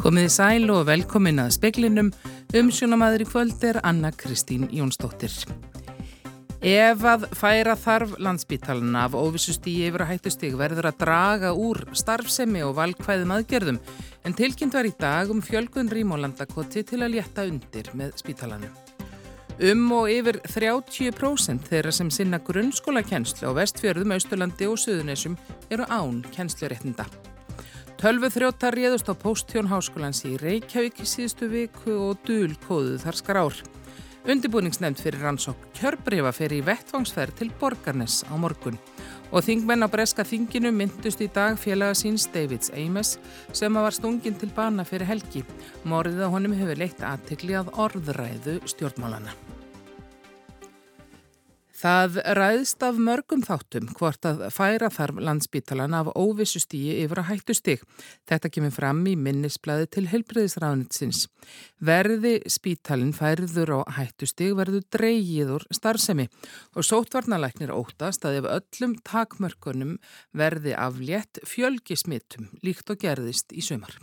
Komiði sæl og velkomin að speklinum um sjónamaður í kvöld er Anna Kristín Jónsdóttir. Ef að færa þarf landsbítalina af óvissustíi yfir að hættustík verður að draga úr starfsemi og valkvæðum aðgerðum en tilkynnt var í dag um fjölgun rímólandakoti til að létta undir með spítalanum. Um og yfir 30% þeirra sem sinna grunnskólakennslu á vestfjörðum, Austurlandi og Suðunessum eru án kennsluréttinda. Tölvu þrjóttar réðust á Póstjón Háskólans í Reykjavík í síðustu viku og dúl kóðu þar skrár. Undibúningsnefnd fyrir rannsók kjörbrifa fyrir í vettvangsferð til Borgarnes á morgun og þingmenn á Breska þinginu myndust í dag félaga síns Davids Ames sem var stungin til bana fyrir helgi. Morðið á honum hefur leitt aðtikli að orðræðu stjórnmálana. Það ræðst af mörgum þáttum hvort að færa þarf landsbítalan af óvissustígi yfir að hættu stig. Þetta kemur fram í minnisblæði til helbreyðisræðnitsins. Verði spítalin færður og hættu stig verður dreygiður starfsemi og sótvarnalæknir óttast að ef öllum takmörkunum verði aflétt fjölgi smittum líkt og gerðist í sömar.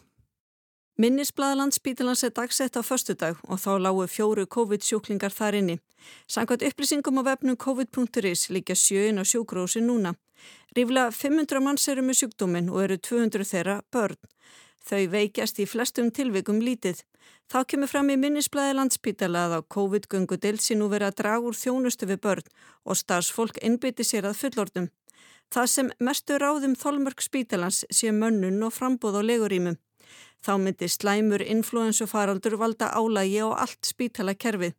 Minnisblæðalandsbítilans er dagsett á förstudag og þá lágu fjóru COVID-sjúklingar þar inni. Sankvæmt upplýsingum á vefnum covid.is líka sjöin á sjúkrósi núna. Rífla 500 manns eru með sjúkdómin og eru 200 þeirra börn. Þau veikjast í flestum tilvikum lítið. Þá kemur fram í minnisblæði landsbítala að á COVID-göngu delsi nú verið að draga úr þjónustu við börn og starfsfólk innbytti sér að fullordum. Það sem mestu ráðum þolmörk spítalans sé mönnun og frambóð á legurímum. Þá myndi slæmur influensufaraldur valda álægi á allt spítalakerfið.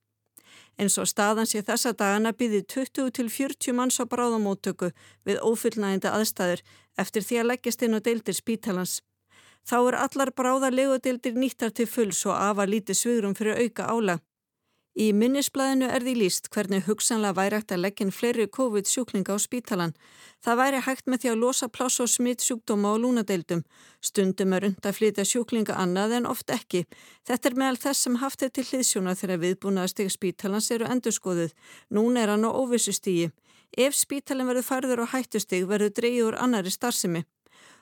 En svo staðan sé þessa dagana býði 20-40 manns á bráðamóttöku við ófullnæginda aðstæður eftir því að leggjast inn á deildir spítalans. Þá er allar bráða legodeildir nýttar til fulls og afa lítið svigrum fyrir auka álag. Í minnisblæðinu er því líst hvernig hugsanlega væri hægt að leggja fleiri COVID-sjúklinga á spítalan. Það væri hægt með því að losa pláss og smitt sjúkdóma á lúnadeildum. Stundum er und að flytja sjúklinga annað en oft ekki. Þetta er meðal þess sem haft er til hliðsjóna þegar viðbúnaðasteg spítalans eru endurskoðuð. Nún er hann á óvissustígi. Ef spítalin verður færður á hættustig verður dreyjur annari starfsemi.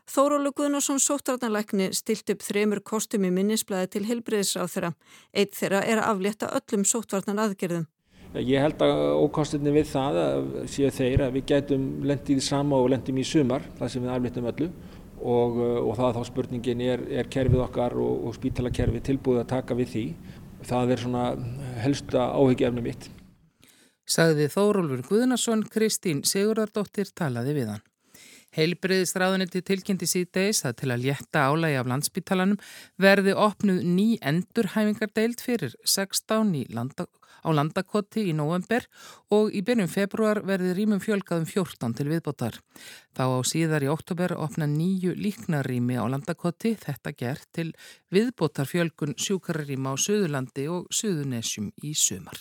Þórólu Guðnarsson sóttratnalækni stilt upp þremur kostum í minnisblæði til helbreyðisráð þeirra. Eitt þeirra er að aflétta öllum sóttratnan aðgerðum. Ég held að ókostinni við það séu þeir að við gætum lendið sama og lendum í sumar, það sem við afléttum öllu og, og það þá spurningin er, er kerfið okkar og, og spítalakerfið tilbúið að taka við því. Það er svona helsta áhyggjaefni mitt. Sagði Þórólfur Guðnarsson, Kristín Sigurðardóttir talaði við hann. Heilbreyðisráðuniti tilkynnti síðdeis að til að létta álægi af landsbítalanum verði opnuð ný endurhæfingardeild fyrir 16 landa, á landakoti í november og í byrjum februar verði rýmum fjölgaðum 14 til viðbótar. Þá á síðar í oktober opna nýju líknarrými á landakoti, þetta gert til viðbótar fjölgun sjúkarrýma á Suðurlandi og Suðunesjum í sumar.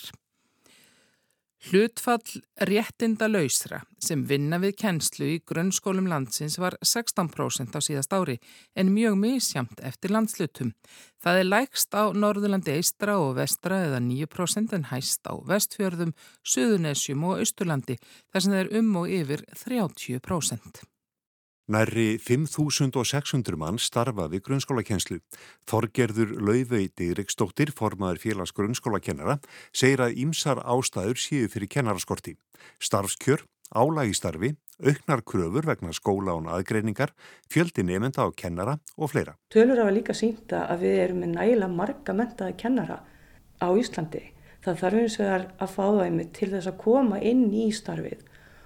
Hlutfall réttinda lausra sem vinna við kennslu í grunnskólum landsins var 16% á síðast ári en mjög misjamt eftir landslutum. Það er lægst á Norðurlandi eistra og vestra eða 9% en hæst á vestfjörðum, Suðunesjum og Östurlandi þar sem það er um og yfir 30%. Nærri 5.600 mann starfa við grunnskólakenslu. Þorgerður Lauvei Dýriksdóttir, formaður félags grunnskólakennara, segir að ímsar ástæður séu fyrir kennaraskorti. Starfskjör, álægistarfi, auknar kröfur vegna skóla og aðgreiningar, fjöldi nefnda á kennara og fleira. Tölur hafa líka sínta að við erum með nægilega marga mentaði kennara á Íslandi. Það þarf eins og það að fá það einmitt til þess að koma inn í starfið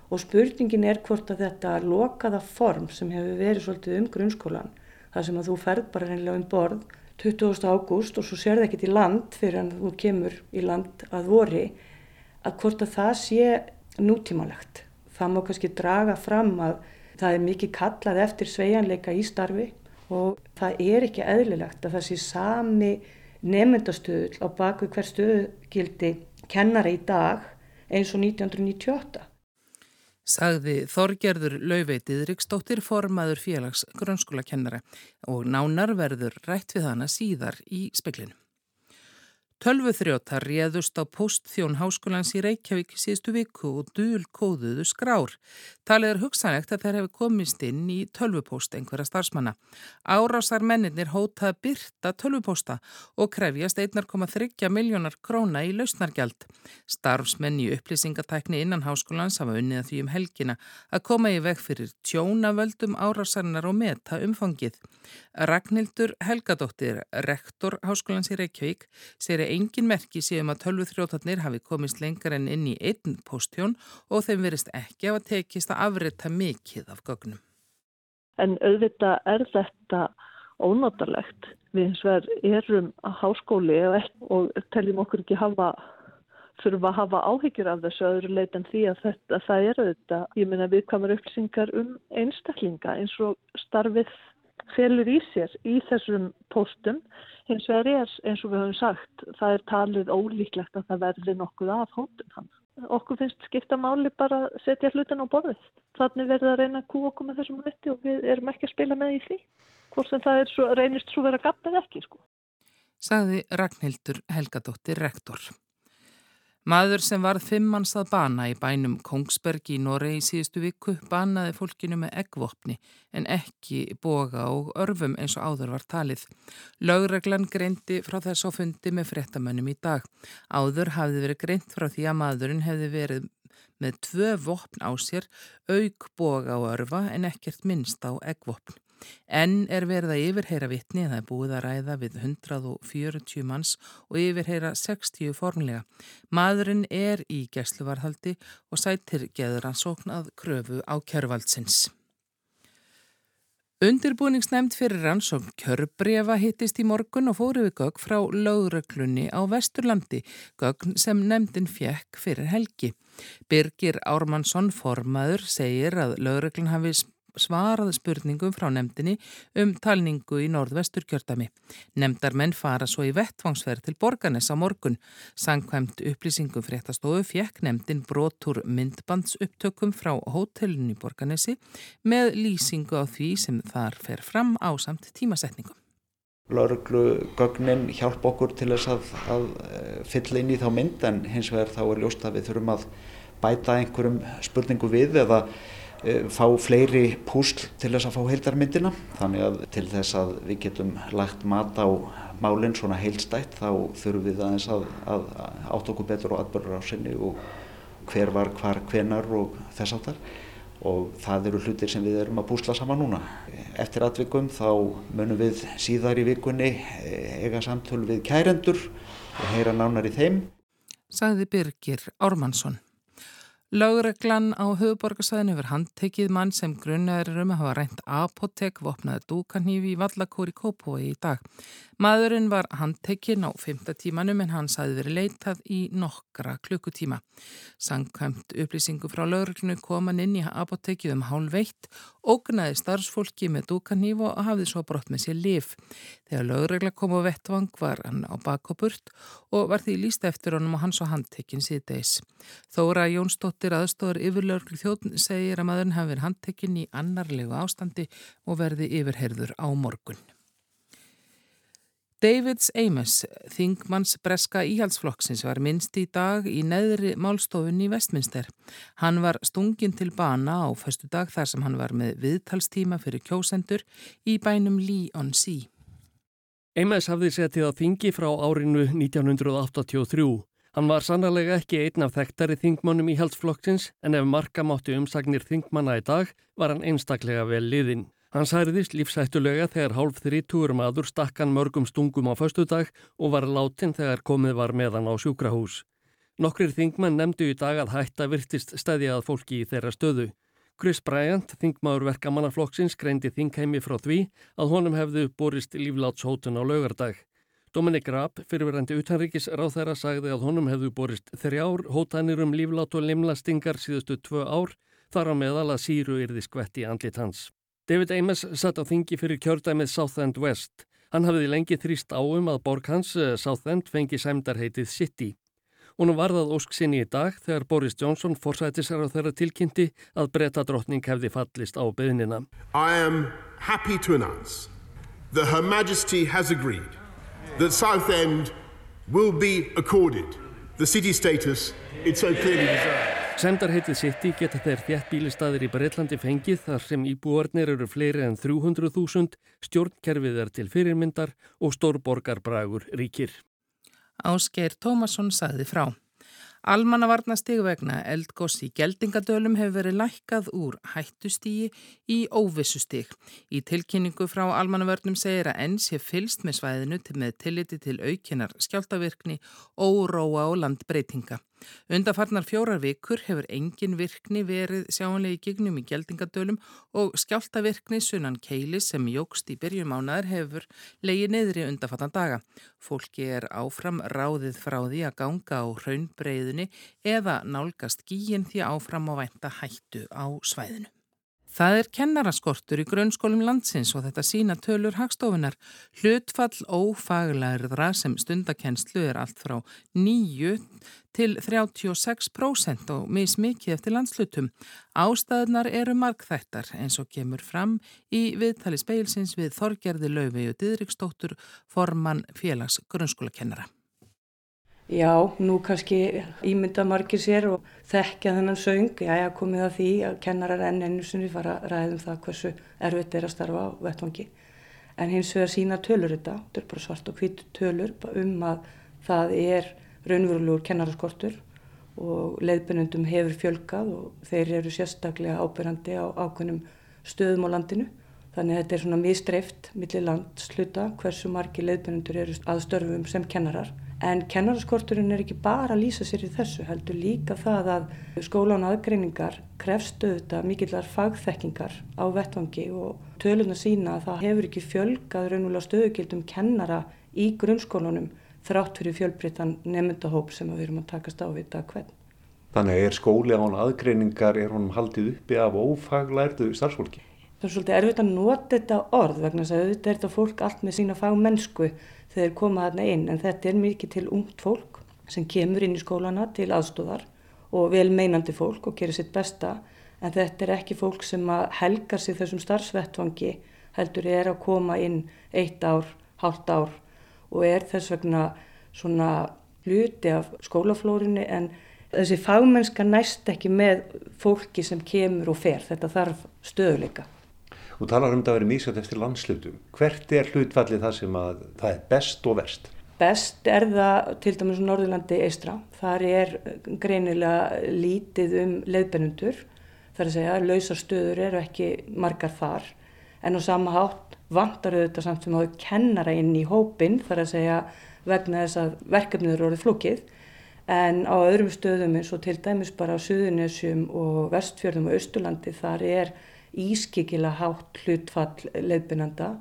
og spurningin er hvort að þetta lokaða form sem hefur verið svolítið um grunnskólan, það sem að þú ferð bara reynilega um borð 20. ágúst og svo sér það ekkert í land fyrir að þú kemur í land að vori, að hvort að það sé nútímalegt. Það má kannski draga fram að það er mikið kallað eftir sveianleika í starfi og það er ekki eðlilegt að það sé sami nefndastöðul á baku hver stöðugildi kennara í dag eins og 1998 sagði Þorgerður Lauveitið Riksdóttir formaður félags grunnskólakennara og nánar verður rætt við hana síðar í speklinu. Tölvuþrjótar réðust á postþjón háskólans í Reykjavík síðustu viku og dúl kóðuðu skrár. Talið er hugsanlegt að þeir hefði komist inn í tölvupost einhverja starfsmanna. Árásar mennir hótað byrta tölvuposta og krefjast 1,3 miljónar króna í lausnargjald. Starfsmenn í upplýsingatækni innan háskólans hafa unnið að því um helgina að koma í veg fyrir tjónavöldum árásarinnar og meta umfangið. Ragnhildur Helgadóttir, rektor háskólans í Reykjavík, segir engin merki séum að tölvuþrjótarnir hafi komist lengar en inn í einn postjón og þeim verist ekki að tekist að afrita mikið af gögnum. En auðvitað er þetta ónátarlegt. Við eins vegar erum að háskóli og teljum okkur ekki hafa þurfa að hafa áhyggjur af þessu öðru leit en því að þetta, það er auðvitað, ég minna viðkvæmur upplýsingar um einstaklinga eins og starfið felur í sér í þessum postum hins vegar er eins og við höfum sagt það er talið ólíklegt að það verði nokkuð af hóttum hann. Okkur finnst skipta máli bara að setja hlutin á borðið. Þannig verður að reyna að kú okkur með þessum hluti og við erum ekki að spila með í því. Hvort sem það svo, reynist svo verið að gafna eða ekki sko. Saði Ragnhildur Helgadóttir rektor. Maður sem varð fimmans að bana í bænum Kongsberg í Noregi í síðustu viku banaði fólkinu með eggvopni en ekki boga og örfum eins og áður var talið. Lögreglan greindi frá þess á fundi með frettamönnum í dag. Áður hafði verið greint frá því að maðurinn hefði verið með tvö vopn á sér, auk boga og örfa en ekkert minnst á eggvopn. En er verið að yfirheyra vittni, það er búið að ræða við 140 manns og yfirheyra 60 formlega. Maðurinn er í gæsluvarhaldi og sættir geður hann sóknað kröfu á kjörvaldsins. Undirbúningsnæmt fyrir rannsókn kjörbrefa hittist í morgun og fóru við gögn frá lögröklunni á Vesturlandi, gögn sem nefndin fjekk fyrir helgi. Birgir Ármannsson formaður segir að lögröklun hafi svarað spurningum frá nefndinni um talningu í norðvestur kjördami. Nemndarmenn fara svo í vettvangsferð til borganes á morgun. Sangkvæmt upplýsingum fréttastofu fjekk nefndin brotur myndbandsupptökum frá hótelun í borganesi með lýsingu á því sem þar fer fram á samt tímasetningum. Lauruglugögnin hjálp okkur til þess að, að eh, fylla inn í þá mynd en hins vegar þá er ljóst að við þurfum að bæta einhverjum spurningu við eða fá fleiri púsl til þess að fá heildarmyndina þannig að til þess að við getum lagt mat á málinn svona heilstætt þá þurfum við aðeins að, að átt okkur betur á sinni og hver var hvar hvenar og þess áttar og það eru hlutir sem við erum að púsla saman núna. Eftir atvikum þá munum við síðar í vikunni eh, eiga samtöl við kærendur og heyra nánar í þeim. Sagði Birgir Ármannsson. Lágreglan á höfuborgarsæðinu verður handtekið mann sem grunnaður um að hafa reynd apotek vopnaði dúkanhífi í Vallakóri Kópói í dag. Maðurinn var handtekinn á fymta tímanum en hans hafi verið leitað í nokkra klukkutíma. Sangkvæmt upplýsingu frá lauruglunu kom hann inn í apotekið um hálf veitt, ógnaði starfsfólki með dúkanhíf og hafði svo brott með sér lif. Þegar laurugla kom á vettvang var hann á bakopurt og var því líst eftir honum og hans og handtekinn síðdeis. Þóra Jónsdóttir aðstofar yfir lauruglu þjóðn segir að maðurinn hafi verið handtekinn í annarlegu ástandi og verði yfirherður á morgun. Davids Amos, þingmanns breska íhaldsflokksins, var minnst í dag í neðri málstofunni í Vestminster. Hann var stungin til bana á förstu dag þar sem hann var með viðtalstíma fyrir kjósendur í bænum Lee on Sea. Amos hafði setið á þingi frá árinu 1983. Hann var sannlega ekki einn af þekktari þingmannum íhaldsflokksins en ef marka mátti umsagnir þingmanna í dag var hann einstaklega vel liðinn. Hann særiðist lífsættulega þegar hálf þrítúur maður stakkan mörgum stungum á föstudag og var látin þegar komið var meðan á sjúkrahús. Nokkrir þingmenn nefndu í dag að hætta virtist stæðjað fólki í þeirra stöðu. Chris Bryant, þingmaður verkamannaflokksins, greindi þingheimi frá því að honum hefðu borist líflátshótun á laugardag. Dominik Raab, fyrirverandi utanríkis ráð þeirra, sagði að honum hefðu borist þrjár hótanir um líflát og limlastingar síðustu tvö ár, þar á meðal að síru yrði skvett í andlit hans. David Amos satt á þingi fyrir kjördæmið Southend West. Hann hafiði lengi þrýst áum að borg hans eh, Southend fengi sæmdarheitið City. Hún varðað ósk sinni í dag þegar Boris Johnson forsætisar á þeirra tilkynnti að breyta drottning hefði fallist á beðnina. I am happy to announce that Her Majesty has agreed that Southend will be accorded the city status it so clearly deserves. Semdarheitið City geta þeir þjætt bílistaðir í Breitlandi fengið þar sem íbúarnir eru fleiri en 300.000, stjórnkerfið er til fyrirmyndar og stórborgarbragur ríkir. Ásgeir Tómasson saði frá. Almannavarnastig vegna eldgoss í geldingadölum hefur verið lækkað úr hættustígi í óvissustig. Í tilkynningu frá almannavörnum segir að enn sé fylst með svæðinu til með tilliti til aukinar skjáltavirkni, óróa og landbreytinga. Undarfarnar fjórar vikur hefur engin virkni verið sjáanlegi gignum í geldingadölum og skjáltavirkni sunnan keili sem jógst í byrjum ánaður hefur leiði neyðri undarfarnar daga. Fólki er áfram ráðið frá því að ganga á hraunbreyðunni eða nálgast gíin því áfram á vænta hættu á svæðinu. Það er kennaraskortur í grunnskólum landsins og þetta sína tölur hagstofunar. Hlutfall ófaglærðra sem stundakennslu er allt frá 9 til 36% og mismikið eftir landslutum. Ástæðunar eru markþættar eins og kemur fram í viðtali speilsins við Þorgerði Laufey og Didriksdóttur formann félags grunnskólakennara. Já, nú kannski ímynda margir sér og þekkja þennan söng. Já, ég komið að því að kennarar enn ennu sinni fara að ræðum það hversu erfitt er að starfa á vettvangi. En hins vegar sína tölur þetta, þetta er bara svart og hvít tölur um að það er raunverulegur kennaraskortur og leiðbennundum hefur fjölkað og þeir eru sérstaklega ábyrjandi á ákveðnum stöðum á landinu. Þannig að þetta er svona mistreift millir landsluta hversu margi leiðbennundur eru að störfum sem kennarar. En kennaraskorturinn er ekki bara að lýsa sér í þessu, heldur líka það að skólan aðgreiningar krefstu þetta mikillar fagþekkingar á vettvangi og töluna sína að það hefur ekki fjölgað raunulega stöðugildum kennara í grunnskólanum þrátt fyrir fjölbreytan nefndahóp sem við erum að takast á við dag hvern. Þannig er skóli án aðgreiningar, er honum haldið uppi af ófaglærdu starfsfólki? Það er svolítið erfitt að nota þetta orð vegna þess að auðvitað er þetta fólk allt með sína fagmennsku þegar koma þarna inn en þetta er mikið til ungt fólk sem kemur inn í skólana til aðstóðar og vel meinandi fólk og gerir sitt besta en þetta er ekki fólk sem helgar sig þessum starfsvettvangi heldur er að koma inn eitt ár, hálft ár og er þess vegna svona hluti af skólaflórinni en þessi fagmennska næst ekki með fólki sem kemur og fer, þetta þarf stöðuleika. Þú talar um þetta að vera mísjöld eftir landslutum. Hvert er hlutfallið það sem að það er best og verst? Best er það til dæmis Norðurlandi eistra. Þar er greinilega lítið um leiðbennundur. Það er að segja að lausar stöður eru ekki margar þar. En á sama hátt vantar auðvitað samt sem hafa kennara inn í hópin. Það er að segja vegna þess að verkefnið eru orðið flókið. En á öðrum stöðum eins og til dæmis bara á Suðunisjum og Vestfjörðum og Östurlandi þar er ískikilega hátt hlutfall leiðbynanda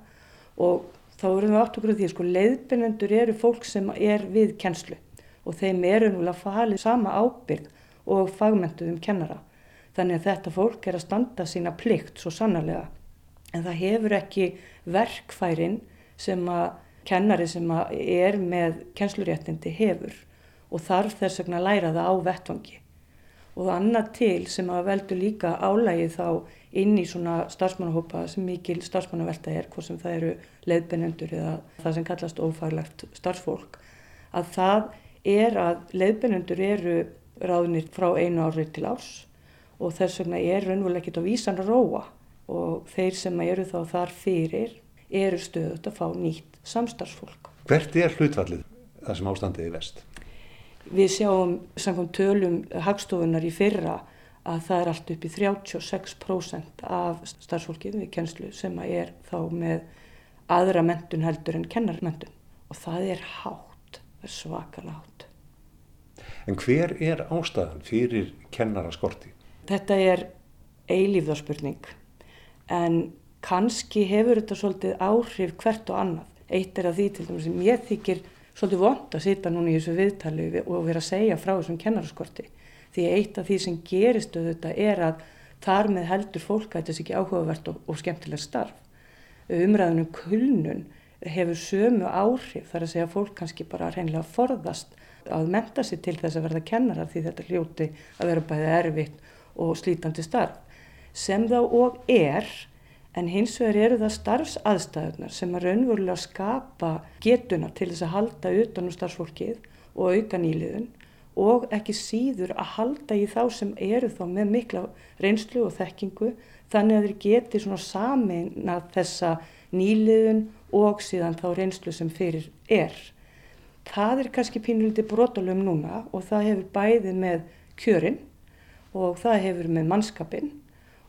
og þá erum við átt okkur því að sko leiðbynendur eru fólk sem er við kennslu og þeim eru núlega falið sama ábyrg og fagmentuðum kennara. Þannig að þetta fólk er að standa sína plikt svo sannarlega en það hefur ekki verkfærin sem að kennari sem að er með kennsluréttindi hefur og þarf þess vegna að læra það á vettvangi. Og annað til sem að veldu líka álægi þá inn í svona starfsmannahópa sem mikil starfsmannavelta er, hvort sem það eru leiðbennendur eða það sem kallast ófaglegt starfsfólk, að það er að leiðbennendur eru ráðnir frá einu árið til árs og þess vegna er raunveruleg ekkert á vísan að róa og þeir sem eru þá þar fyrir eru stöðut að fá nýtt samstarfsfólk. Hvert er hlutfallið það sem ástandiði vest? Við sjáum samkvæm tölum hagstofunar í fyrra að það er allt upp í 36% af starfsfólkið við kennslu sem er þá með aðra mentun heldur en kennarmentun og það er hátt, það er svakalega hátt. En hver er ástæðan fyrir kennaraskorti? Þetta er eilífðarspurning en kannski hefur þetta svolítið áhrif hvert og annað. Eitt er að því til dæmis sem ég þykir svolítið vond að sita núna í þessu viðtali og vera að segja frá þessum kennaraskorti því eitt af því sem gerist auðvitað er að þar með heldur fólk að þetta sé ekki áhugavert og, og skemmtilegt starf. Umræðunum kulnun hefur sömu áhrif þar að segja að fólk kannski bara reynlega forðast að menta sig til þess að verða kennarar því þetta hljóti að vera bæðið erfitt og slítandi starf. Sem þá og er en hins vegar eru það starfsaðstæðunar sem að raunverulega skapa getuna til þess að halda utan um starfsfólkið og auka nýliðun og ekki síður að halda í þá sem eru þá með mikla reynslu og þekkingu þannig að þeir geti svona samin að þessa nýliðun og síðan þá reynslu sem fyrir er. Það er kannski pínuliti brotalum núna og það hefur bæði með kjörin og það hefur með mannskapin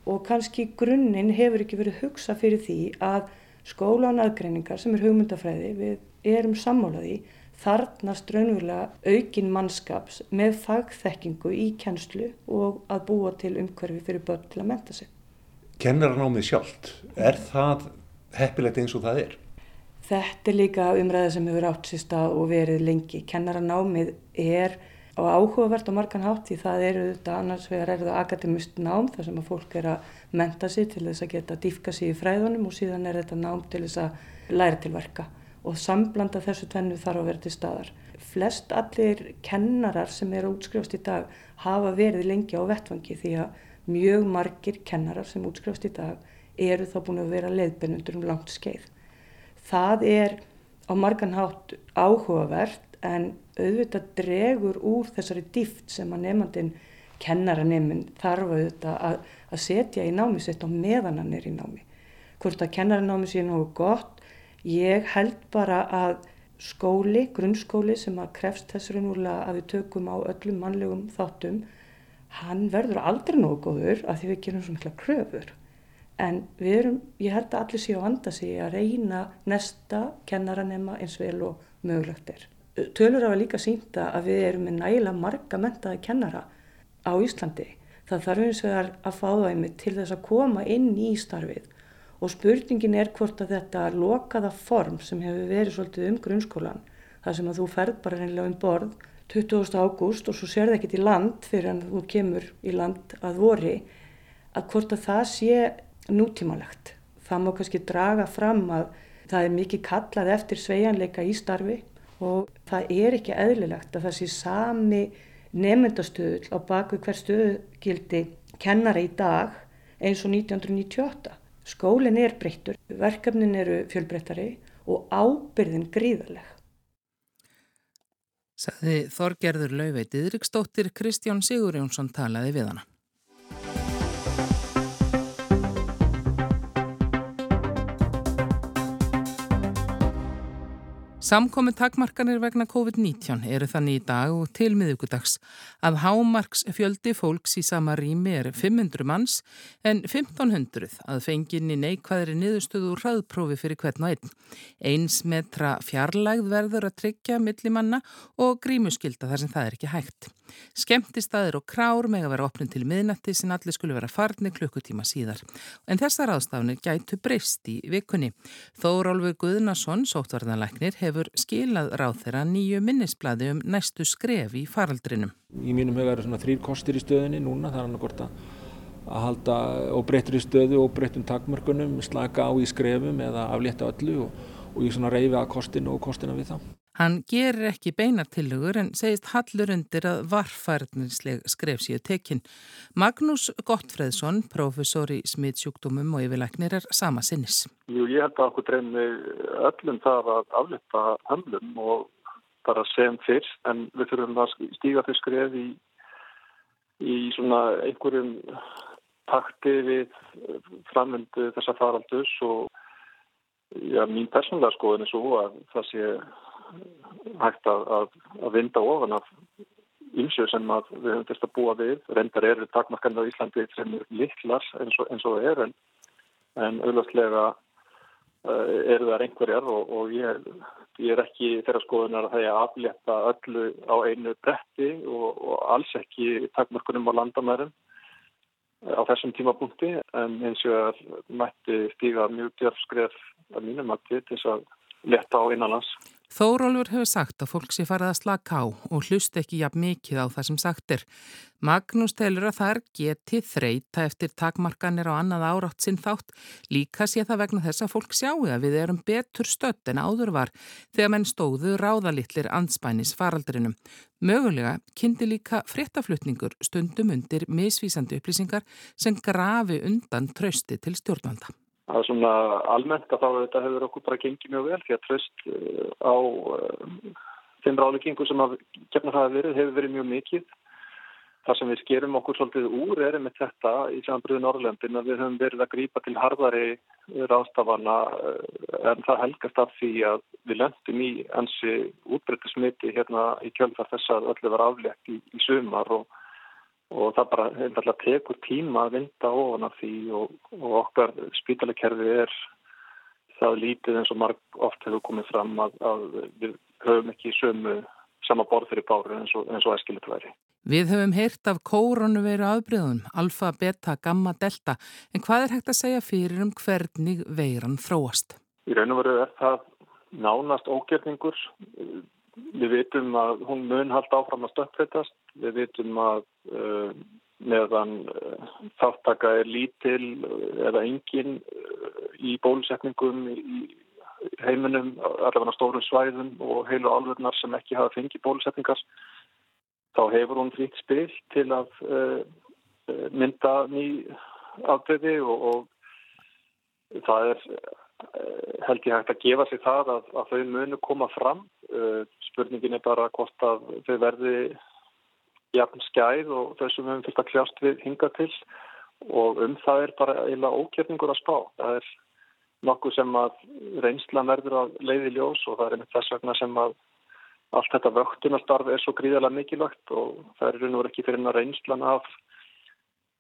og kannski grunninn hefur ekki verið hugsa fyrir því að skóla og naðgreiningar sem er hugmyndafræði við erum sammálaði þarnast raunverulega aukin mannskaps með fagþekkingu í kennslu og að búa til umhverfi fyrir börn til að menta sig. Kennaranámið sjálft, er það heppilegt eins og það er? Þetta er líka umræða sem hefur átt sér stað og verið lengi. Kennaranámið er á áhugavert og margan hátt því það eru þetta annars vegar er það akademist nám þar sem að fólk er að menta sig til þess að geta dýfka sig í fræðunum og síðan er þetta nám til þess að læra til verka og samblanda þessu tvennu þarf að vera til staðar. Flest allir kennarar sem eru útskrifast í dag hafa verið lengi á vettfangi því að mjög margir kennarar sem útskrifast í dag eru þá búin að vera leiðbennundur um langt skeið. Það er á margan hátt áhugavert en auðvitað dregur úr þessari dýft sem að nefnandin kennaranemin þarf auðvitað að, að setja í námi sitt og meðan hann er í námi. Hvort að kennaranámi sé nú gott Ég held bara að skóli, grunnskóli sem að krefst þess raunverulega að við tökum á öllum mannlegum þáttum, hann verður aldrei nógu góður af því við gerum svo mikla kröfur. En við erum, ég held að allir séu að vanda sig að reyna nesta kennaranema eins vel og mögulegt er. Tölur hafa líka sínta að við erum með nægilega marga mentaði kennara á Íslandi. Það þarf eins vegar að fá það einmitt til þess að koma inn í starfið og spurningin er hvort að þetta lokaða form sem hefur verið svolítið um grunnskólan þar sem að þú ferð bara reynilega um borð 20. ágúst og svo sér það ekkert í land fyrir að þú kemur í land að vori að hvort að það sé nútímalegt. Það má kannski draga fram að það er mikið kallað eftir sveianleika í starfi og það er ekki eðlilegt að það sé sami nefndastöðul á baku hver stöðugildi kennara í dag eins og 1998. Skólinn er breyttur, verkefnin eru fjölbreyttari og ábyrðin gríðarleg. Saði Þorgerður Lauveit Yðriksdóttir Kristján Sigur Jónsson talaði við hana. Samkomi takmarkanir vegna COVID-19 eru þannig í dag og til miðugudags að hámarks fjöldi fólks í sama rými er 500 manns en 1500 að fenginni neikvæðri niðurstöðu úr hraðprófi fyrir hvern og einn. Eins metra fjarlægð verður að tryggja millimanna og grímuskylda þar sem það er ekki hægt. Skemtistæðir og krár meg að vera opnum til miðnætti sem allir skulle vera farni klukkutíma síðar. En þessar ástafnir gætu breyst í vikunni. Þórólfur Guðnason, sóttvarðanlæknir, hefur hefur skilað ráð þeirra nýju minnisbladi um næstu skref í faraldrinum. Í mínum hefur verið svona þrýr kostir í stöðinni núna, það er hann að gorta að halda óbreyttur í stöðu, óbreyttum takmörkunum, slaka á í skrefum eða aflétta öllu og, og ég svona reyfi að kostinu og kostina við það. Hann gerir ekki beinartillögur en segist hallur undir að varfærninsleg skref síðu tekinn. Magnús Gottfreðsson, professor í smittsjúkdómum og yfirleiknir er sama sinnis. Jú, ég held að okkur dreymi öllum þar að aflita hömlum og bara sem fyrst en við þurfum að stíga fyrir skref í, í svona einhverjum takti við framöndu þessa faraldus og já, mín persónulega skoðin er svo að það sé hægt að, að, að vinda ofan af ymsjö sem við höfum fyrst að búa við. Reyndar eru takmarkanir á Íslandi sem er litlar eins og, eins og það er en, en auðvastlega uh, eru það einhverjar og, og ég, ég er ekki þeirra skoðunar að það er að aflétta öllu á einu bretti og, og alls ekki takmarkunum á landamærum á þessum tímapunkti en eins og það mætti stíga mjög djörfskref að mínum að til þess að leta á innanlands. Þórólfur hefur sagt að fólk sé farið að slaka á og hlust ekki jafn mikið á það sem sagt er. Magnús telur að þar geti þreita eftir takmarkanir á annað árátt sinn þátt. Líka sé það vegna þess að fólk sjáu að við erum betur stött en áður var þegar menn stóðu ráðalitlir anspænis faraldrinum. Mögulega kynnti líka fréttaflutningur stundum undir misvísandi upplýsingar sem grafi undan trösti til stjórnvalda. Að svona almennt að þá þetta hefur okkur bara gengið mjög vel því að tröst uh, á uh, þeim ráðleggingu sem að gefna það að verið hefur verið mjög mikið. Það sem við skerum okkur svolítið úr er með þetta í samanbröðu Norrlöndin að við höfum verið að grýpa til harðari rástafana en það helgast af því að við löndum í ansi útbreyttismiti hérna í kjölfar þess að öllu var aflegt í, í sumar og og það bara einfallega tekur tíma að vinda ofan af því og, og okkar spítalekerfi er það lítið eins og marg oft hefur komið fram að, að við höfum ekki sömu sama borð fyrir báru eins og, og æskilit væri. Við höfum heyrt af kóronu veru afbreyðum, alfa, beta, gamma, delta, en hvað er hægt að segja fyrir um hvernig veiran þróast? Í raun og veru er það nánast ógjörningur Við vitum að hún mun halda áfram að stökkveitast. Við vitum að uh, meðan uh, þáttaka er lítil eða engin uh, í bólusetningum í heiminum, allavega stórum svæðum og heilu álverðnar sem ekki hafa fengið bólusetningar, þá hefur hún fritt spil til að mynda ný afbreyði og, og það er held ég hægt að gefa sig það að, að þau munu koma fram spurningin er bara hvort að þau verði jafn skæð og þessum við höfum fylgt að kljást við hinga til og um það er bara eiginlega ókjörningur að spá. Það er nokkuð sem að reynslan verður að leiði ljós og það er einmitt þess vegna sem að allt þetta vöktunastarf er svo gríðarlega mikilvægt og það er raun og ekki fyrir að reynslan af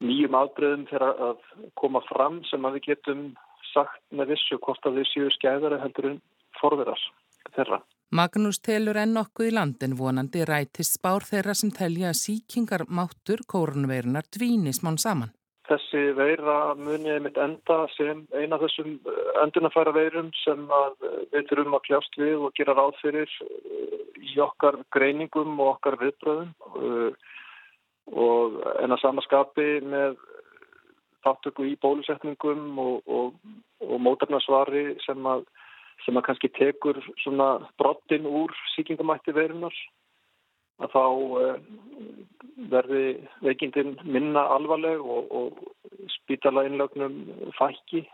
nýjum aðbröðum fyrir að koma fram sem að við getum sagt með vissu hvort að við séu skæðari heldur en forverðar þeirra. Magnús telur enn nokkuð í landin vonandi rætist spár þeirra sem telja að síkingar máttur kórnveirunar dvíni smán saman. Þessi veira muniði mitt enda sem eina þessum eh, endunafæra veirum sem eh, við þurfum að kljást við og gera ráð fyrir eh, í okkar greiningum og okkar viðbröðum og en að samaskapi með þáttöku í bólusetningum og, og, og mótarnasvari sem að sem að kannski tekur svona brottin úr síkingamætti verunar að þá uh, verði veikindin minna alvarleg og, og spítala innlögnum fækki.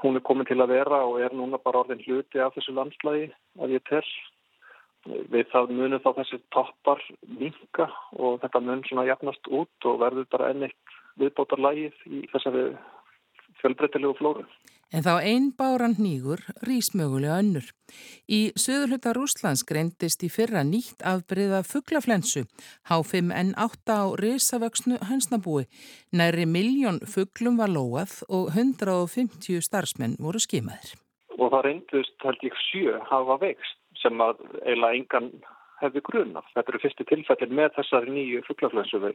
Hún er komin til að vera og er núna bara orðin hluti af þessu landslægi að ég tel. Við það munum þá þessi toppar minka og þetta mun svona jafnast út og verður bara ennitt viðbótarlægið í þessari fjölbreytilegu flóru. En þá einn báran nýgur rýs mögulega önnur. Í söðurhluta Rúslands greindist í fyrra nýtt afbreyða fugglaflensu, H5N8 á risavöksnu hansnabúi. Næri miljón fugglum var lóað og 150 starfsmenn voru skimaðir. Og það reyndust held ég sjö hafa vext sem að eiginlega engan hefði grunað. Þetta eru fyrstu tilfellin með þessari nýju fugglaflensu.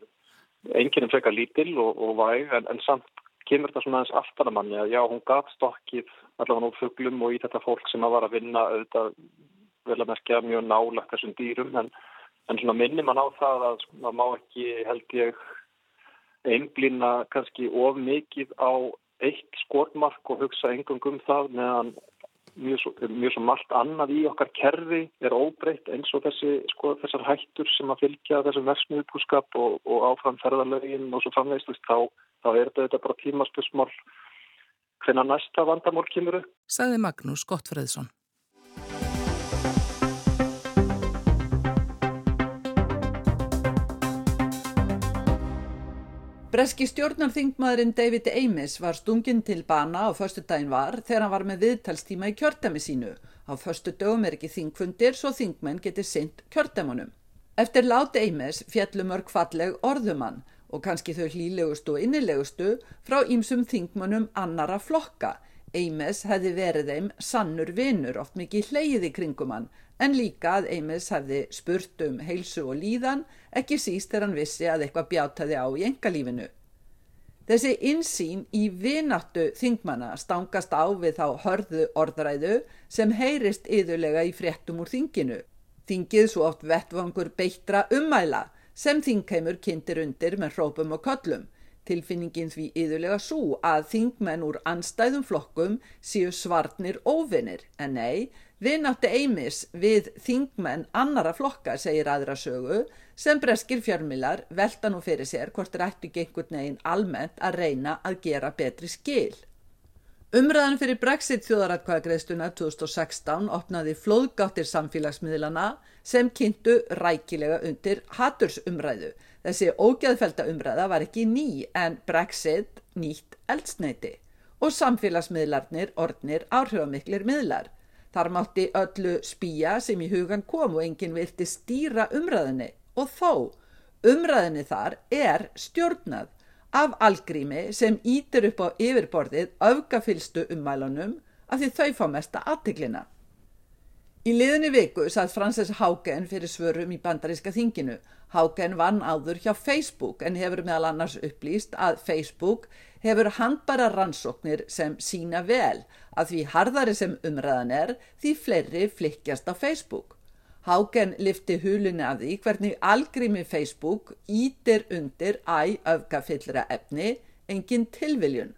Enginum frekar lítil og, og væg en, en samt kemur þetta svona aðeins aftan að manni að já, hún gaf stokkið allavega nú fugglum og í þetta fólk sem að var að vinna auðvitað vel að merkja mjög nálagt þessum dýrum en, en svona minnir mann á það að maður má ekki held ég einblýna kannski of mikið á eitt skortmark og hugsa engum um það meðan mjög svo, mjög svo margt annað í okkar kerfi er óbreytt eins og þessi, sko, þessar hættur sem að fylgja þessum versmiðbúskap og, og áframferðalögin og svo framveist þá þá er þetta bara tímaspusmál hvenna næsta vandamál kemur upp. Saði Magnús Gottfreðsson. Breski stjórnarþingmaðurinn David Ames var stungin til bana á förstu daginn var þegar hann var með viðtalstíma í kjördæmi sínu. Á förstu dögum er ekki þingfundir svo þingmenn getur synd kjördæmunum. Eftir lát Ames fjallum örk falleg orðumann og kannski þau hlýlegustu og innilegustu frá ýmsum þingmönnum annara flokka. Eimes hefði verið þeim sannur vinnur oft mikið hleyið í kringum hann en líka að Eimes hefði spurt um heilsu og líðan ekki síst þegar hann vissi að eitthvað bjátaði á í engalífinu. Þessi insýn í vinattu þingmanna stangast á við þá hörðu orðræðu sem heyrist yðurlega í fréttum úr þinginu. Þingið svo oft vettvangur beittra umæla sem þingheimur kynntir undir með hrópum og köllum. Tilfinningin því yðurlega svo að þingmenn úr anstæðum flokkum séu svartnir óvinnir, en nei, við nátti eimis við þingmenn annara flokka, segir aðra sögu, sem breskir fjármilar velta nú fyrir sér hvort rættu gengur neginn almennt að reyna að gera betri skil. Umræðan fyrir Brexit þjóðaratkvæðagreðstuna 2016 opnaði flóðgáttir samfélagsmiðlana sem kynntu rækilega undir hatursumræðu. Þessi ógeðfelda umræða var ekki ný en Brexit nýtt eldsneiti og samfélagsmiðlarnir ornir áhrifamiklir miðlar. Þar mátti öllu spýja sem í hugan kom og enginn vilti stýra umræðinni og þó umræðinni þar er stjórnað af algrími sem ítir upp á yfirborðið öfgafylstu ummælunum af því þau fá mesta aðtiklina. Í liðinni viku satt Frances Haugen fyrir svörum í bandaríska þinginu. Haugen vann áður hjá Facebook en hefur meðal annars upplýst að Facebook hefur handbara rannsóknir sem sína vel að því harðari sem umræðan er því fleiri flikkjast á Facebook. Háken lifti hulunni af því hvernig algrými Facebook ítir undir æ öfgafyllra efni engin tilviljun.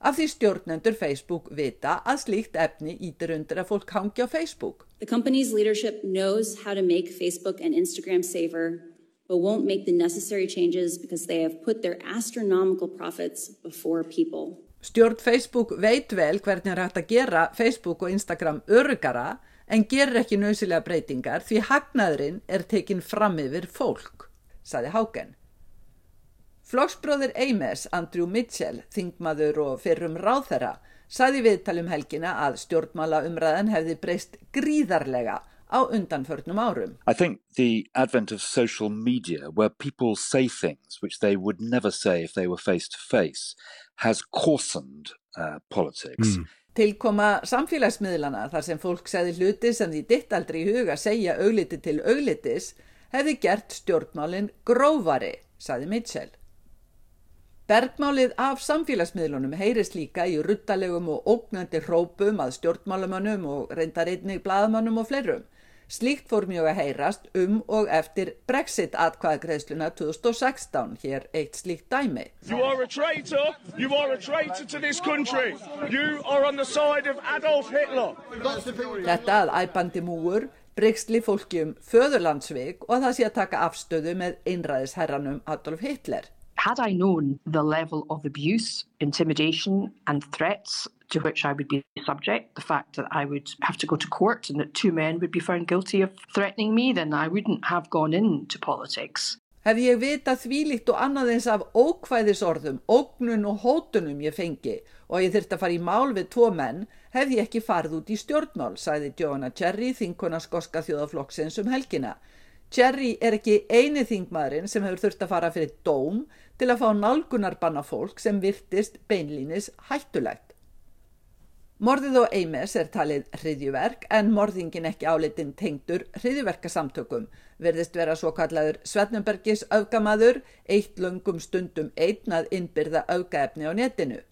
Af því stjórnendur Facebook vita að slíkt efni ítir undir að fólk hangi á Facebook. The company's leadership knows how to make Facebook and Instagram safer but won't make the necessary changes because they have put their astronomical profits before people. Stjórn Facebook veit vel hvernig það er hægt að gera Facebook og Instagram örugara en gerir ekki nöysilega breytingar því hagnaðurinn er tekinn fram yfir fólk, saði Háken. Flokksbróðir Eimes, Andrew Mitchell, þingmaður og fyrrum ráðherra, saði viðtalum helgina að stjórnmála umræðan hefði breyst gríðarlega á undanförnum árum. I think the advent of social media where people say things which they would never say if they were face to face has coarsened uh, politics. Mm. Tilkoma samfélagsmiðlana þar sem fólk segði hluti sem því ditt aldrei í huga segja augliti til auglitis hefði gert stjórnmálinn grófari, saði Mitchell. Bergmálið af samfélagsmiðlunum heyrist líka í ruttalegum og ógnandi hrópum að stjórnmálamönnum og reyndar einnig bladamönnum og fleirum. Slíkt fór mjög að heyrast um og eftir Brexit-atkvæðagreðsluna 2016, hér eitt slíkt dæmi. You are a traitor, you are a traitor to this country, you are on the side of Adolf Hitler. Þetta að æpandi múur bryggsli fólki um föðurlandsvik og að það sé að taka afstöðu með einræðisherranum Adolf Hitler. Had I known the level of abuse, intimidation and threats to which I would be subject, the fact that I would have to go to court and that two men would be found guilty of threatening me, then I wouldn't have gone into politics. Hef ég vita þvílikt og annað eins af ókvæðisorðum, ógnun og hótunum ég fengi og ég þurfti að fara í mál við tvo menn, hef ég ekki farið út í stjórnmál, sæði Joanna Cherry, þinkona skoska þjóðaflokksins um helgina. Cherry er ekki eini þingmaðurinn sem hefur þurft að fara fyrir dóm til að fá nálgunarbanna fólk sem virtist beinlínis hættulegt. Morðið og Eimes er talið hriðjuverk en morðingin ekki álitin tengdur hriðjuverkasamtökum verðist vera svo kallaður Svetnumbergis öfgamaður eitt lungum stundum einnað innbyrða öfgaefni á netinu.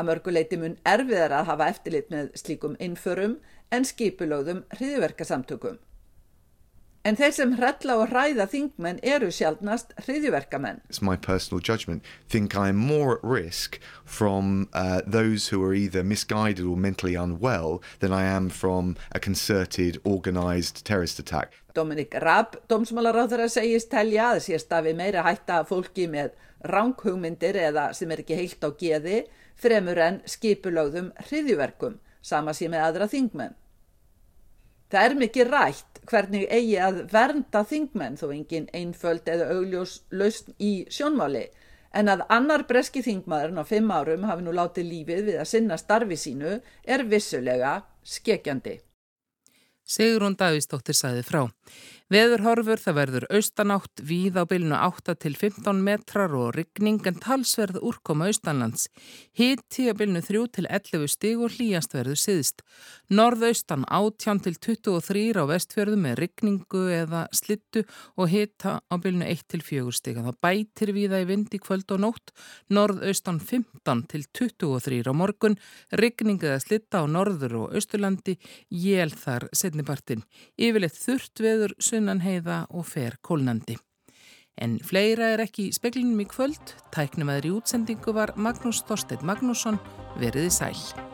Að mörguleiti mun erfiðar að hafa eftirlit með slíkum innförum en skipulögðum hriðjuverkasamtökum. En þeir sem hrella og hræða þingmenn eru sjálfnast hriðjuverkamenn. It's my personal judgment. Think I am more at risk from uh, those who are either misguided or mentally unwell than I am from a concerted, organised terrorist attack. Dominik Raab, dómsmálaráður að segist telja að sést að við meira hætta fólki með ránghugmyndir eða sem er ekki heilt á geði fremur en skipulögðum hriðjuverkum, sama sem með aðra þingmenn. Það er mikið rætt hvernig eigi að vernda þingmenn þó engin einföld eða augljós lausn í sjónmáli en að annar breski þingmaðurinn á fimm árum hafi nú látið lífið við að sinna starfi sínu er vissulega skekjandi. Sigrun Davísdóttir sæði frá. Veðurhorfur það verður austanátt víð á bylnu 8 til 15 metrar og ryggning en talsverð úrkoma austanlands. Hitti á bylnu 3 til 11 stig og hlýjast verður siðst. Norðaustan 18 til 23 á vestfjörðu með ryggningu eða slittu og hitta á bylnu 1 til 4 stig. Það bætir víða í vindi kvöld og nótt. Norðaustan 15 til 23 á morgun, ryggning eða slitta á norður og austurlandi, jél þar setnibartin. Yfirleitt þurft veður sunnan heiða og fer kólnandi. En fleira er ekki í speklinum í kvöld. Tæknum aðri útsendingu var Magnús Þorstedt Magnússon veriði sæl.